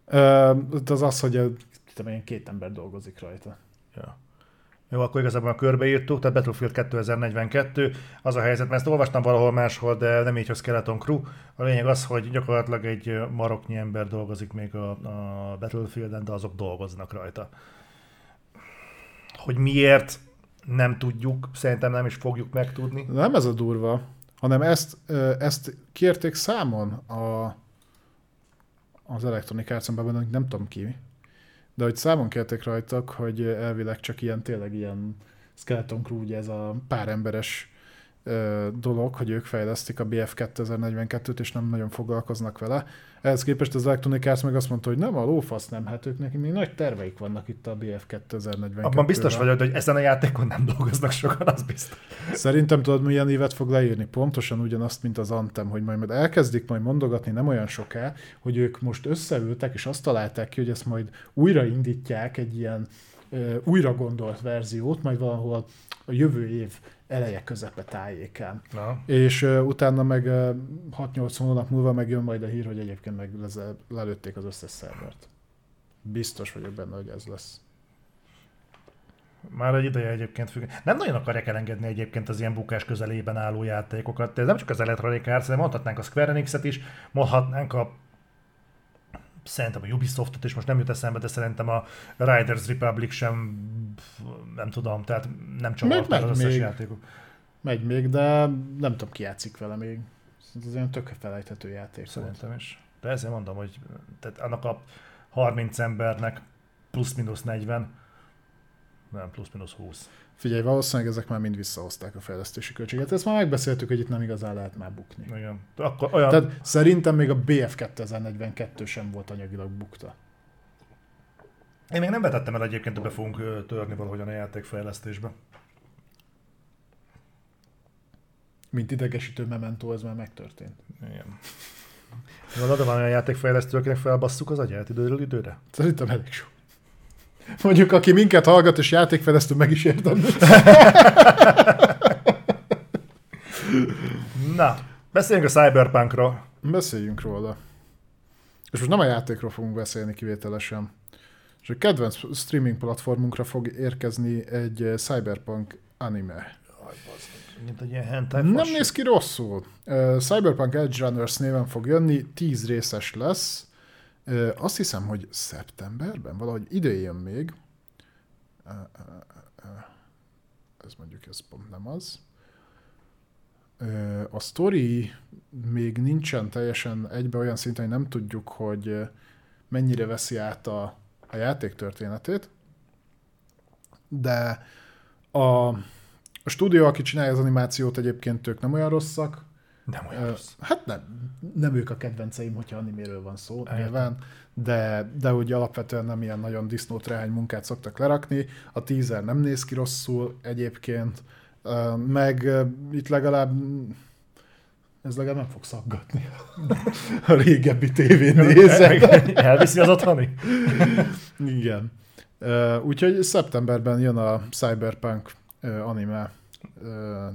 Uh, az az, hogy tudom, két ember dolgozik rajta. Ja. Jó, akkor igazából a körbeírtuk, tehát Battlefield 2042, az a helyzet, mert ezt olvastam valahol máshol, de nem így, hogy Skeleton Crew. A lényeg az, hogy gyakorlatilag egy maroknyi ember dolgozik még a, a Battlefield-en, de azok dolgoznak rajta. Hogy miért, nem tudjuk, szerintem nem is fogjuk megtudni. Nem ez a durva, hanem ezt, ezt kérték számon a, az Electronic arts nem tudom ki, de hogy számon kérték rajtak, hogy elvileg csak ilyen, tényleg ilyen Skeleton Crew, ugye ez a pár emberes dolog, hogy ők fejlesztik a BF 2042-t, és nem nagyon foglalkoznak vele. Ehhez képest az Electronic Arts meg azt mondta, hogy nem, a lófasz nem, hát ők neki még nagy terveik vannak itt a BF 2042 Abban biztos vagyok, hogy ezen a játékon nem dolgoznak sokan, az biztos. Szerintem tudod, milyen évet fog leírni? Pontosan ugyanazt, mint az Antem, hogy majd elkezdik majd mondogatni nem olyan soká, hogy ők most összeültek, és azt találták ki, hogy ezt majd újraindítják egy ilyen újra gondolt verziót, majd valahol a jövő év eleje közepe tájékán. Na. És uh, utána meg uh, 6-8 hónap múlva megjön majd a hír, hogy egyébként meg lelőtték az összes szervert. Biztos vagyok benne, hogy ez lesz. Már egy ideje egyébként függ. Nem nagyon akarják elengedni egyébként az ilyen bukás közelében álló játékokat. Ez nem csak az Electronic Arts, de mondhatnánk a Square Enix-et is, mondhatnánk a szerintem a Ubisoftot, és most nem jut eszembe, de szerintem a Riders Republic sem, nem tudom, tehát nem csavarták az összes még. játékok. Megy még, de nem tudom, ki játszik vele még. Ez olyan tök felejthető játék. Szerintem volt. is. De ezért mondom, hogy tehát annak a 30 embernek plusz-minusz 40, nem, plusz-minusz 20. Figyelj, valószínűleg ezek már mind visszahozták a fejlesztési költséget. Ezt már megbeszéltük, hogy itt nem igazán lehet már bukni. Igen. Akkor olyan... Tehát szerintem még a BF 2042 sem volt anyagilag bukta. Én még nem vetettem el egyébként, hogy be fogunk törni valahogyan a játékfejlesztésbe. Mint idegesítő mementó, ez már megtörtént. Igen. Van oda van olyan játékfejlesztő, akinek felbasszuk az agyát időről időre? Szerintem elég sok. Mondjuk, aki minket hallgat, és játékfejlesztő, meg is értem. Na, beszéljünk a Cyberpunkról. Beszéljünk róla. És most nem a játékról fogunk beszélni kivételesen. És a kedvenc streaming platformunkra fog érkezni egy eh, Cyberpunk anime. Aj, bazd, mint egy ilyen hentai Nem néz ki rosszul. Uh, Cyberpunk Edge Runners néven fog jönni, 10 részes lesz. Azt hiszem, hogy szeptemberben, valahogy ide jön még. Ez mondjuk, ez pont nem az. A story még nincsen teljesen egybe olyan szinten, hogy nem tudjuk, hogy mennyire veszi át a, a játék történetét, de a, a stúdió, aki csinálja az animációt, egyébként ők nem olyan rosszak. Nem olyan rossz. Hát nem, nem ők a kedvenceim, hogyha animéről van szó, Értem. nyilván, de, de úgy alapvetően nem ilyen nagyon disznótrány munkát szoktak lerakni. A teaser nem néz ki rosszul egyébként, meg itt legalább ez legalább nem fog szaggatni a régebbi tévén nézek. Elviszi az otthoni? Igen. Úgyhogy szeptemberben jön a Cyberpunk anime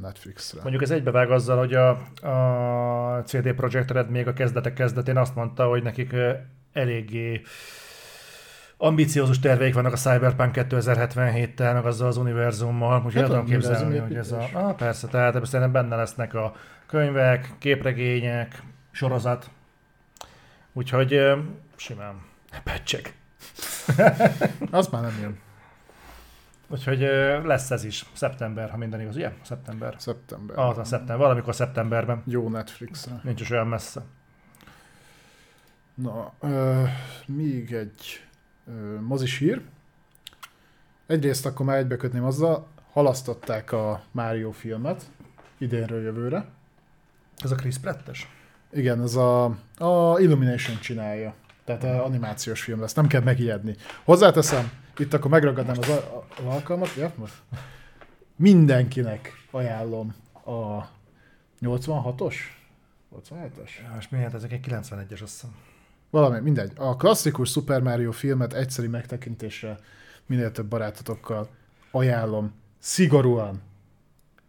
Netflixre. Mondjuk ez egybevág azzal, hogy a, a CD Projekt Red még a kezdetek kezdetén azt mondta, hogy nekik eléggé ambiciózus terveik vannak a Cyberpunk 2077-tel, meg azzal az univerzummal, úgyhogy Hát el tudom képzelni, hogy ez a... Ah, persze, tehát ebben szerintem benne lesznek a könyvek, képregények, sorozat. Úgyhogy simán. Pecsek. Az már nem jön. Úgyhogy lesz ez is. Szeptember, ha minden igaz. Ugye? Szeptember. Szeptember. Az a szeptember, valamikor szeptemberben. Jó Netflixre. Nincs is olyan messze. Na, ö, még egy ö, mozis hír. Egyrészt akkor már egybekötném azzal, halasztották a Mario filmet idénről jövőre. Ez a Chris Pratt-es? Igen, ez a, a Illumination csinálja. Tehát a animációs film lesz, nem kell megijedni. Hozzáteszem, itt akkor megragadnám az, a- az alkalmat, ja, most. Mindenkinek ajánlom a 86-os? 87-es? Ja, és miért ezek egy 91-es, azt hiszem. Valami, mindegy. A klasszikus Super Mario filmet egyszeri megtekintésre minél több barátotokkal ajánlom. Szigorúan.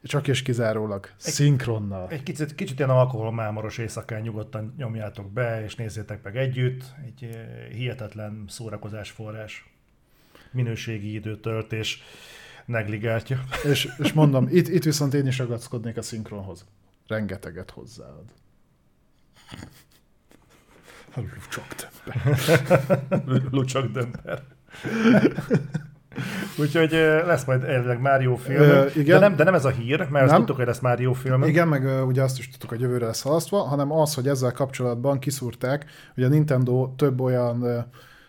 Csak és kizárólag. Szinkronnal. Egy kicsit, kicsit ilyen alkoholmámoros éjszakán nyugodtan nyomjátok be, és nézzétek meg együtt. Egy eh, hihetetlen szórakozás forrás. Minőségi időtöltés negligáltja. És, és mondom, itt, itt viszont én is ragaszkodnék a szinkronhoz. Rengeteget hozzáad. Csak többen. Lucsak dömper. Úgyhogy lesz majd elvileg Mario film, Ö, igen. de, nem, de nem ez a hír, mert azt Nem. tudtuk, hogy lesz Mario film. Igen, meg ugye azt is tudtuk, hogy jövőre lesz halasztva, hanem az, hogy ezzel kapcsolatban kiszúrták, hogy a Nintendo több olyan ö,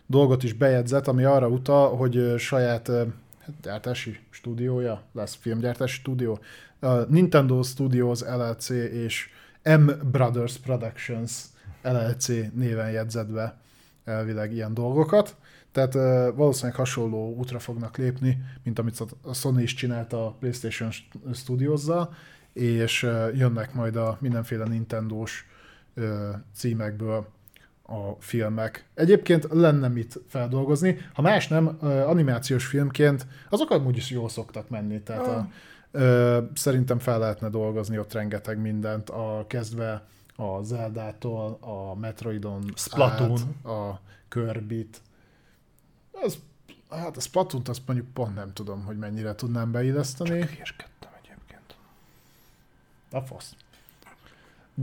dolgot is bejegyzett, ami arra utal, hogy saját gyártási stúdiója lesz, filmgyártási stúdió. Nintendo Studios LLC és M Brothers Productions LLC néven jegyzett be elvileg ilyen dolgokat. Tehát valószínűleg hasonló útra fognak lépni, mint amit a Sony is csinálta a PlayStation Studios-zal, és jönnek majd a mindenféle Nintendo-s címekből a filmek. Egyébként lenne mit feldolgozni, ha más nem, animációs filmként, azok amúgy is jól szoktak menni, tehát a, ö, szerintem fel lehetne dolgozni ott rengeteg mindent, a kezdve a Zeldától, a Metroidon Splatoon. át, a Kirby-t. Az, hát a Splatoon-t azt mondjuk pont nem tudom, hogy mennyire tudnám beilleszteni. Hülyeskedtem egyébként. A fasz.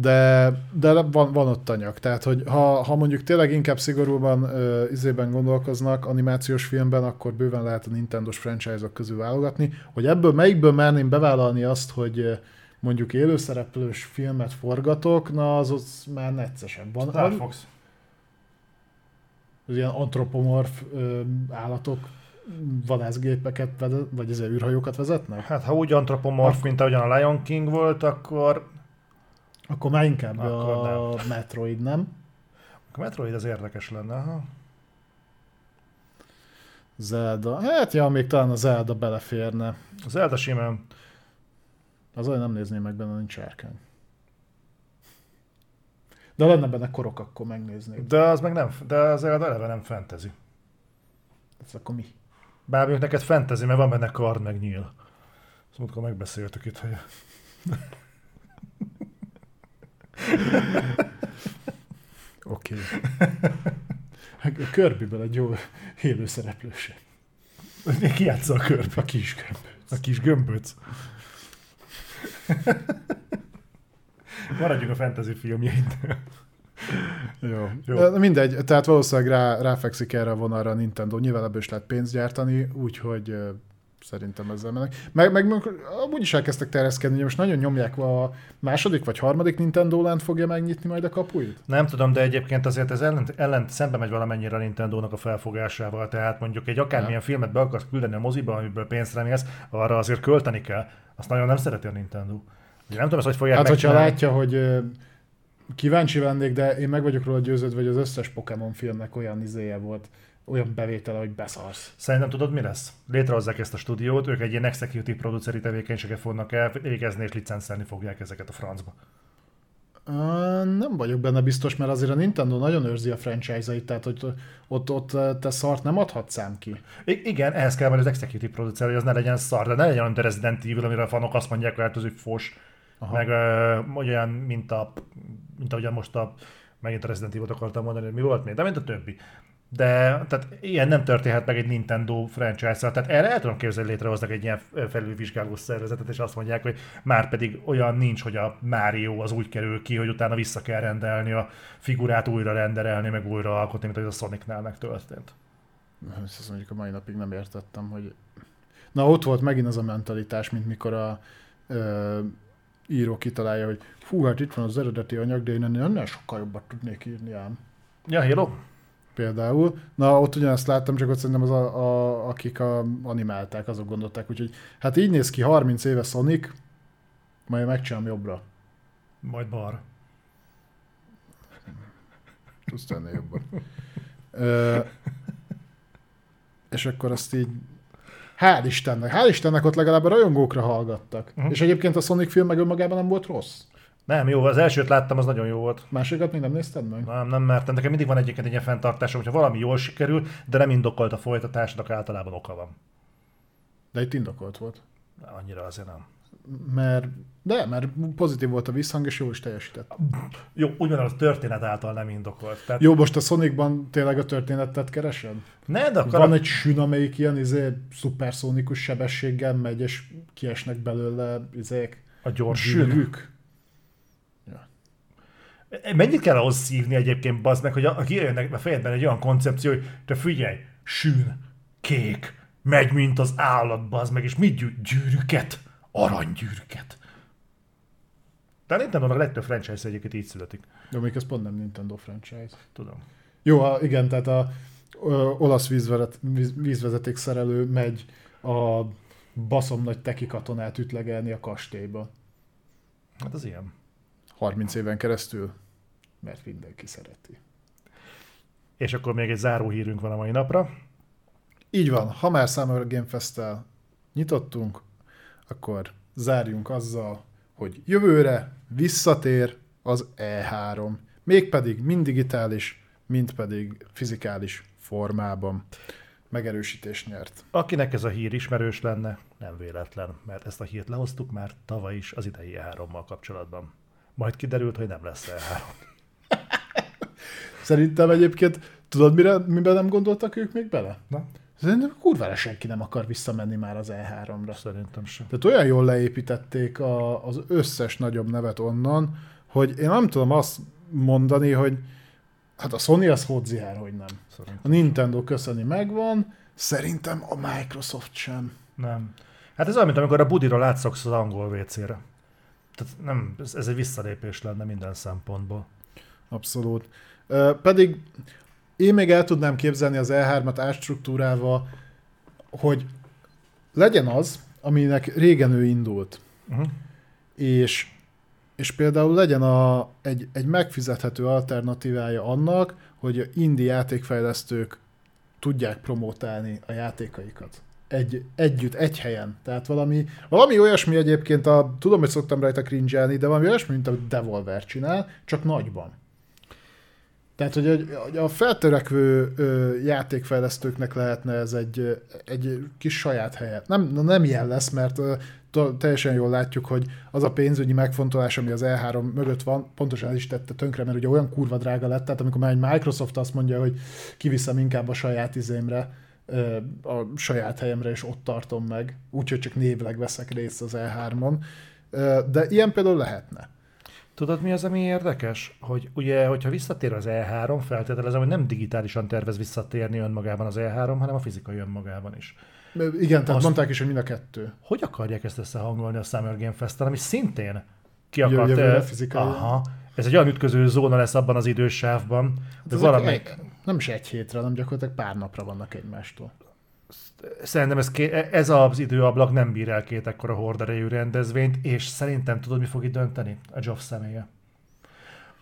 De, de van, van ott anyag. Tehát, hogy ha, ha mondjuk tényleg inkább szigorúban uh, izében gondolkoznak animációs filmben, akkor bőven lehet a Nintendo-s franchise-ok közül válogatni. Hogy ebből melyikből merném bevállalni azt, hogy mondjuk élőszereplős filmet forgatok, na az ott már neccesebb. Van, Star Fox. az ilyen antropomorf ö, állatok vadászgépeket, vagy ezzel űrhajókat vezetnek? Hát ha úgy antropomorf, mint ahogyan a Lion King volt, akkor Akkor már inkább Akkor a Metroid, nem? a Metroid az érdekes lenne. Aha. Zelda. Hát ja, még talán a Zelda beleférne. Az Zelda simán. Az olyan nem nézném meg benne, nincs sárkány. De lenne benne korok, akkor megnézném. De az meg nem, de az eleve nem fantasy. Ez akkor mi? Bár neked fantasy, mert van benne kard meg nyíl. Múltkor megbeszéltük itt, hogy... Oké. Okay. A Körbiből egy jó élő szereplőse. Ki játsza a körbe? A kis gömböc. A kis gömböc. Maradjunk a fantasy filmjeinknél. Jó. Jó. Mindegy, tehát valószínűleg rá, ráfekszik erre a vonalra a Nintendo. Nyilván ebből is lehet pénzt gyártani, úgyhogy szerintem ezzel mennek. Meg, meg, amúgy is elkezdtek terjeszkedni, hogy most nagyon nyomják a második vagy harmadik Nintendo Land fogja megnyitni majd a kapuit? Nem tudom, de egyébként azért ez ellen, ellen szembe megy valamennyire a Nintendo-nak a felfogásával, tehát mondjuk egy akármilyen ja. filmet be akarsz küldeni a moziba, amiből pénzt remélsz, arra azért költeni kell. Azt nagyon nem szereti a Nintendo. Ugye nem tudom, ezt hogy fogják Hát, hogyha látja, hogy kíváncsi lennék, de én meg vagyok róla győződve, hogy az összes Pokémon filmnek olyan izéje volt, olyan bevétele, hogy beszarsz. Szerintem tudod, mi lesz? Létrehozzák ezt a stúdiót, ők egy ilyen executive produceri tevékenységet fognak elvégezni, és licencelni fogják ezeket a francba. Uh, nem vagyok benne biztos, mert azért a Nintendo nagyon őrzi a franchise-ait, tehát hogy ott, ott te szart nem adhatsz szám ki. I- igen, ehhez kell majd az executive producer, hogy az ne legyen szar, de ne legyen olyan Resident Evil, amire a fanok azt mondják, hogy hát az fos, Aha. meg uh, olyan, mint a, mint ahogyan most a, megint a Resident Evil-t akartam mondani, hogy mi volt még, de mint a többi. De tehát ilyen nem történhet meg egy Nintendo franchise-szal. Tehát erre el tudom képzelni, létrehoznak egy ilyen felülvizsgáló szervezetet, és azt mondják, hogy már pedig olyan nincs, hogy a Mario az úgy kerül ki, hogy utána vissza kell rendelni a figurát, újra renderelni, meg újra alkotni, mint hogy a Sonicnál megtörtént. Ezt mondjuk a mai napig nem értettem, hogy... Na ott volt megint az a mentalitás, mint mikor a ö, író kitalálja, hogy fú, hát itt van az eredeti anyag, de én ennél sokkal jobbat tudnék írni ám. Ja, Halo? Például. Na, ott ugyanezt láttam, csak ott szerintem az a, a, akik a, animálták, azok gondolták, úgyhogy hát így néz ki 30 éve Sonic, majd megcsinálom jobbra. Majd bar. Tudsz tenni jobban. Ö, és akkor azt így Hál' Istennek, hál' Istennek ott legalább a rajongókra hallgattak. Uh-huh. És egyébként a Sonic film meg önmagában nem volt rossz. Nem, jó, az elsőt láttam, az nagyon jó volt. Másikat még nem nézted meg? Nem, nem mertem. Nekem mindig van egyébként egy ilyen fenntartásom, hogyha valami jól sikerül, de nem indokolt a folytatásnak, általában oka van. De itt indokolt volt. Annyira azért nem. Mert, de, mert pozitív volt a visszhang, és jó is teljesített. Jó, ugyanaz a történet által nem indokolt. Tehát... Jó, most a Sonicban tényleg a történetet keresed? Ne, de akkor Van a... egy sün, amelyik ilyen izé, szuperszónikus sebességgel megy, és kiesnek belőle izék, a gyors sűrűk. Mennyit kell ahhoz szívni egyébként, bazd meg, hogy a, kijönnek a fejedben egy olyan koncepció, hogy te figyelj, sűn, kék, megy, mint az állat, bazd meg, és mit gyű, gyűrűket? Aranygyűrűket. De a nintendo a legtöbb franchise egyébként így születik. De még ez pont nem Nintendo franchise. Tudom. Jó, a, igen, tehát a ö, olasz vízvezet, víz, vízvezeték szerelő megy a baszom nagy teki katonát ütlegelni a kastélyba. Hát az ilyen. 30 éven keresztül mert mindenki szereti. És akkor még egy záró hírünk van a mai napra. Így van, ha már Summer Game fest nyitottunk, akkor zárjunk azzal, hogy jövőre visszatér az E3. Mégpedig mind digitális, mind pedig fizikális formában megerősítés nyert. Akinek ez a hír ismerős lenne, nem véletlen, mert ezt a hírt lehoztuk már tavaly is az idei E3-mal kapcsolatban. Majd kiderült, hogy nem lesz E3. Szerintem egyébként, tudod, mire, miben nem gondoltak ők még bele? Na? Szerintem kurvára senki nem akar visszamenni már az E3-ra. Szerintem sem. Tehát olyan jól leépítették a, az összes nagyobb nevet onnan, hogy én nem tudom azt mondani, hogy hát a Sony az hodzihár, hogy nem. Szerintem. A Nintendo köszöni megvan, szerintem a Microsoft sem. Nem. Hát ez olyan, mint amikor a budira látszoksz az angol WC-re. Tehát nem, ez, ez egy visszalépés lenne minden szempontból. Abszolút. Pedig én még el tudnám képzelni az E3-at átstruktúrálva, hogy legyen az, aminek régen ő indult. Uh-huh. És, és például legyen a, egy, egy megfizethető alternatívája annak, hogy indie játékfejlesztők tudják promotálni a játékaikat. Egy, együtt, egy helyen. Tehát valami, valami olyasmi egyébként, a, tudom, hogy szoktam rajta cringe de valami olyasmi, mint a Devolver csinál, csak nagyban. Tehát, hogy egy- a feltörekvő játékfejlesztőknek lehetne ez egy, egy kis saját helyet. Nem, nem ilyen lesz, mert teljesen jól látjuk, hogy az a pénzügyi megfontolás, ami az E3 mögött van, pontosan ez is tette tönkre, mert ugye olyan kurva drága lett, tehát amikor már egy Microsoft azt mondja, hogy kiviszem inkább a saját izémre, a saját helyemre, és ott tartom meg, úgyhogy csak névleg veszek részt az E3-on. Ö, De ilyen például lehetne. Tudod, mi az, ami érdekes? Hogy ugye, hogyha visszatér az E3, feltételezem, hogy nem digitálisan tervez visszatérni önmagában az E3, hanem a fizikai önmagában is. Igen, tehát Azt- mondták is, hogy mind a kettő. Hogy akarják ezt összehangolni a Summer Game Fest-tel, ami szintén ki akart... jövőre fizikai. Aha. Ez egy olyan ütköző zóna lesz abban az idősávban, de Ezek valamelyik... nem is egy hétre, hanem gyakorlatilag pár napra vannak egymástól. Szerintem ez, ez az időablak nem bír el két ekkora horderejű rendezvényt, és szerintem tudod, mi fog itt dönteni? A Geoff személye.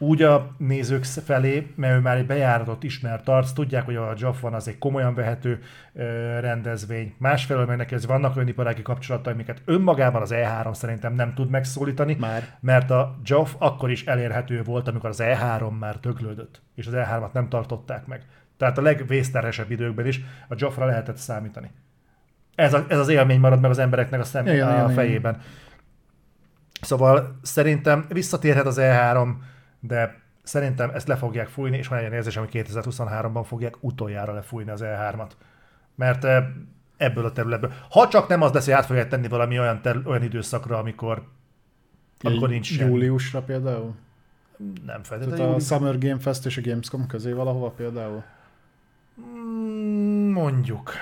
Úgy a nézők felé, mert ő már egy bejáratott ismert arc, tudják, hogy a Geoff van, az egy komolyan vehető ö, rendezvény. Másfelől meg neki ez vannak olyan iparági kapcsolatai, amiket önmagában az E3 szerintem nem tud megszólítani, Már. mert a Geoff akkor is elérhető volt, amikor az E3 már döglődött, és az E3-at nem tartották meg. Tehát a legvészterhesebb időkben is a Geoffra lehetett számítani. Ez, a, ez az élmény marad meg az embereknek a, szem, Igen, a igen, fejében. Szóval szerintem visszatérhet az E3, de szerintem ezt le fogják fújni, és van egy érzésem, hogy 2023-ban fogják utoljára lefújni az E3-at. Mert eh, ebből a területből. Ha csak nem az lesz, hogy át fogják tenni valami olyan, terü- olyan időszakra, amikor, amikor nincs semmi. Júliusra például? Nem Tehát feltétlenül. a július. Summer Game Fest és a Gamescom közé valahova például? Mm, Mondjuk.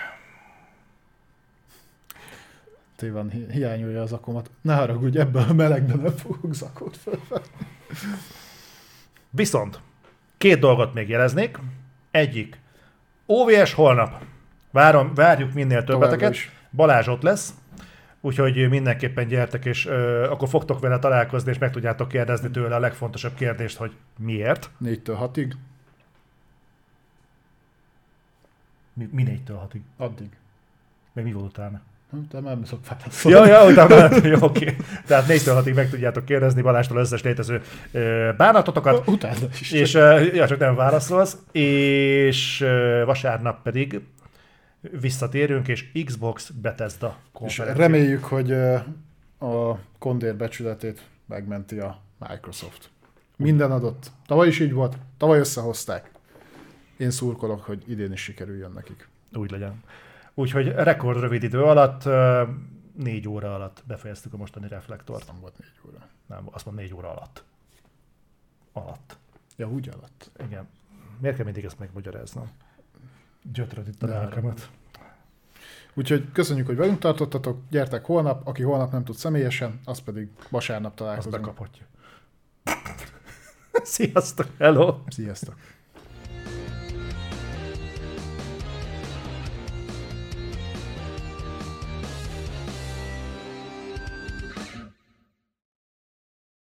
Té van, hi- hiányolja az akomat. Ne haragudj, ebből a melegben nem fogok zakót felvenni. Viszont két dolgot még jeleznék. Egyik. OVS holnap. Várom, várjuk minél többeteket. Balázs ott lesz, úgyhogy mindenképpen gyertek, és ö, akkor fogtok vele találkozni, és meg tudjátok kérdezni tőle a legfontosabb kérdést, hogy miért. 4-től 6-ig, Mi, mi négytől hatig? addig. Meg mi volt utána? Te már nem szok válaszolni. Ja, ja, utána, jó, oké. Tehát négytől hatig meg tudjátok kérdezni Balástól összes létező bánatotokat. Utána is. És ja, csak nem válaszolsz, és vasárnap pedig visszatérünk, és Xbox Bethesda És konferencia. reméljük, hogy a kondér becsületét megmenti a Microsoft. Minden adott. Tavaly is így volt, tavaly összehozták. Én szurkolok, hogy idén is sikerüljön nekik. Úgy legyen. Úgyhogy rekord rövid idő alatt, négy óra alatt befejeztük a mostani reflektort. Nem volt négy óra. Nem, azt mondom négy óra alatt. Alatt. Ja, úgy alatt. Igen. Miért kell mindig ezt megmagyaráznom? Gyötröd itt a lelkemet. Úgyhogy köszönjük, hogy velünk tartottatok. Gyertek holnap, aki holnap nem tud személyesen, az pedig vasárnap Azt találkozunk. bekaphatja. Sziasztok, hello! Sziasztok!